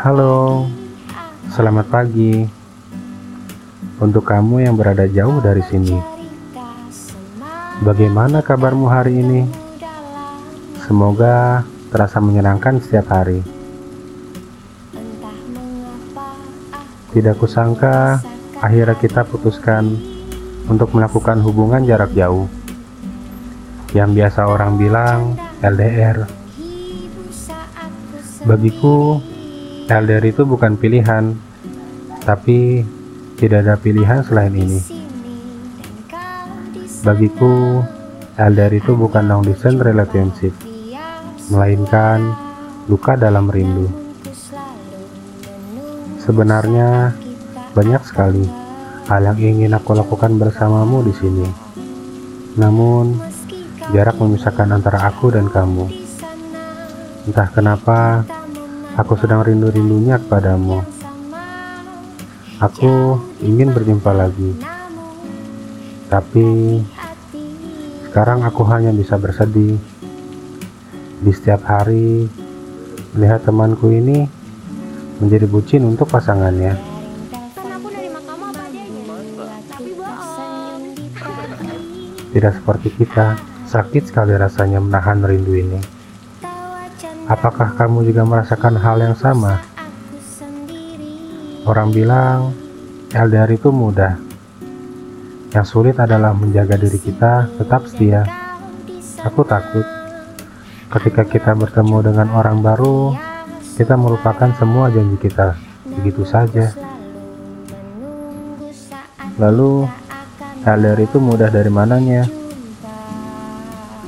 Halo, selamat pagi. Untuk kamu yang berada jauh dari sini, bagaimana kabarmu hari ini? Semoga terasa menyenangkan setiap hari. Tidak kusangka akhirnya kita putuskan untuk melakukan hubungan jarak jauh. Yang biasa orang bilang LDR. Bagiku, LDR itu bukan pilihan, tapi tidak ada pilihan selain ini. Bagiku, LDR itu bukan long distance relationship, melainkan luka dalam rindu. Sebenarnya banyak sekali hal yang ingin aku lakukan bersamamu di sini. Namun, jarak memisahkan antara aku dan kamu. Entah kenapa, aku sedang rindu-rindunya kepadamu. Aku ingin berjumpa lagi. Tapi sekarang aku hanya bisa bersedih. Di setiap hari melihat temanku ini menjadi bucin untuk pasangannya. Tidak seperti kita, sakit sekali rasanya menahan rindu ini. Apakah kamu juga merasakan hal yang sama? Orang bilang LDR itu mudah. Yang sulit adalah menjaga diri kita tetap setia. Aku takut ketika kita bertemu dengan orang baru, kita melupakan semua janji kita begitu saja. Lalu, LDR itu mudah dari mananya?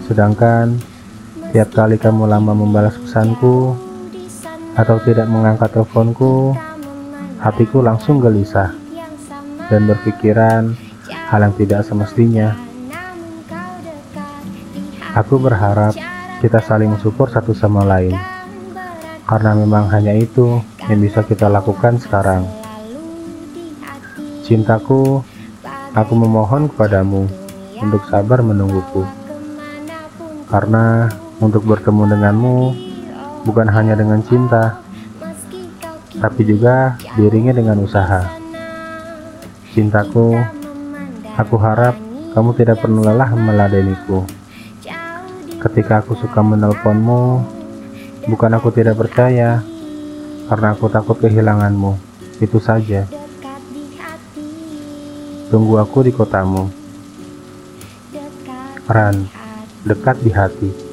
Sedangkan tiap kali kamu lama membalas pesanku atau tidak mengangkat teleponku, hatiku langsung gelisah dan berpikiran hal yang tidak semestinya. Aku berharap kita saling mensupport satu sama lain, karena memang hanya itu yang bisa kita lakukan sekarang. Cintaku, aku memohon kepadamu untuk sabar menungguku, karena untuk bertemu denganmu bukan hanya dengan cinta, tapi juga diiringi dengan usaha. Cintaku, aku harap kamu tidak perlu lelah meladeniku. Ketika aku suka menelponmu, bukan aku tidak percaya, karena aku takut kehilanganmu. Itu saja. Tunggu aku di kotamu. Ran, dekat di hati.